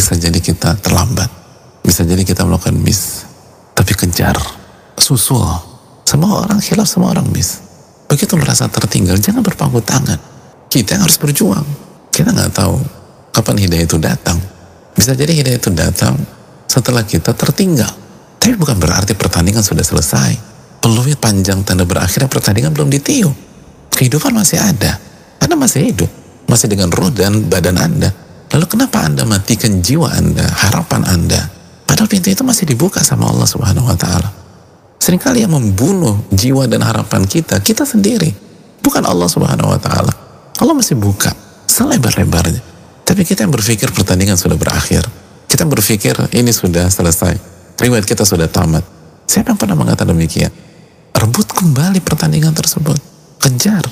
bisa jadi kita terlambat. Bisa jadi kita melakukan miss. Tapi kejar, susul. Semua orang hilaf, semua orang miss. Begitu merasa tertinggal, jangan berpangku tangan. Kita yang harus berjuang. Kita nggak tahu kapan hidayah itu datang. Bisa jadi hidayah itu datang setelah kita tertinggal. Tapi bukan berarti pertandingan sudah selesai. Peluit panjang tanda berakhir pertandingan belum ditiup. Kehidupan masih ada. Anda masih hidup. Masih dengan roh dan badan Anda. Lalu kenapa matikan jiwa Anda, harapan Anda? Padahal pintu itu masih dibuka sama Allah Subhanahu wa taala. Seringkali yang membunuh jiwa dan harapan kita, kita sendiri. Bukan Allah Subhanahu wa taala. Allah masih buka selebar-lebarnya. Tapi kita yang berpikir pertandingan sudah berakhir. Kita berpikir ini sudah selesai. Riwayat kita sudah tamat. Siapa yang pernah mengatakan demikian? Rebut kembali pertandingan tersebut. Kejar.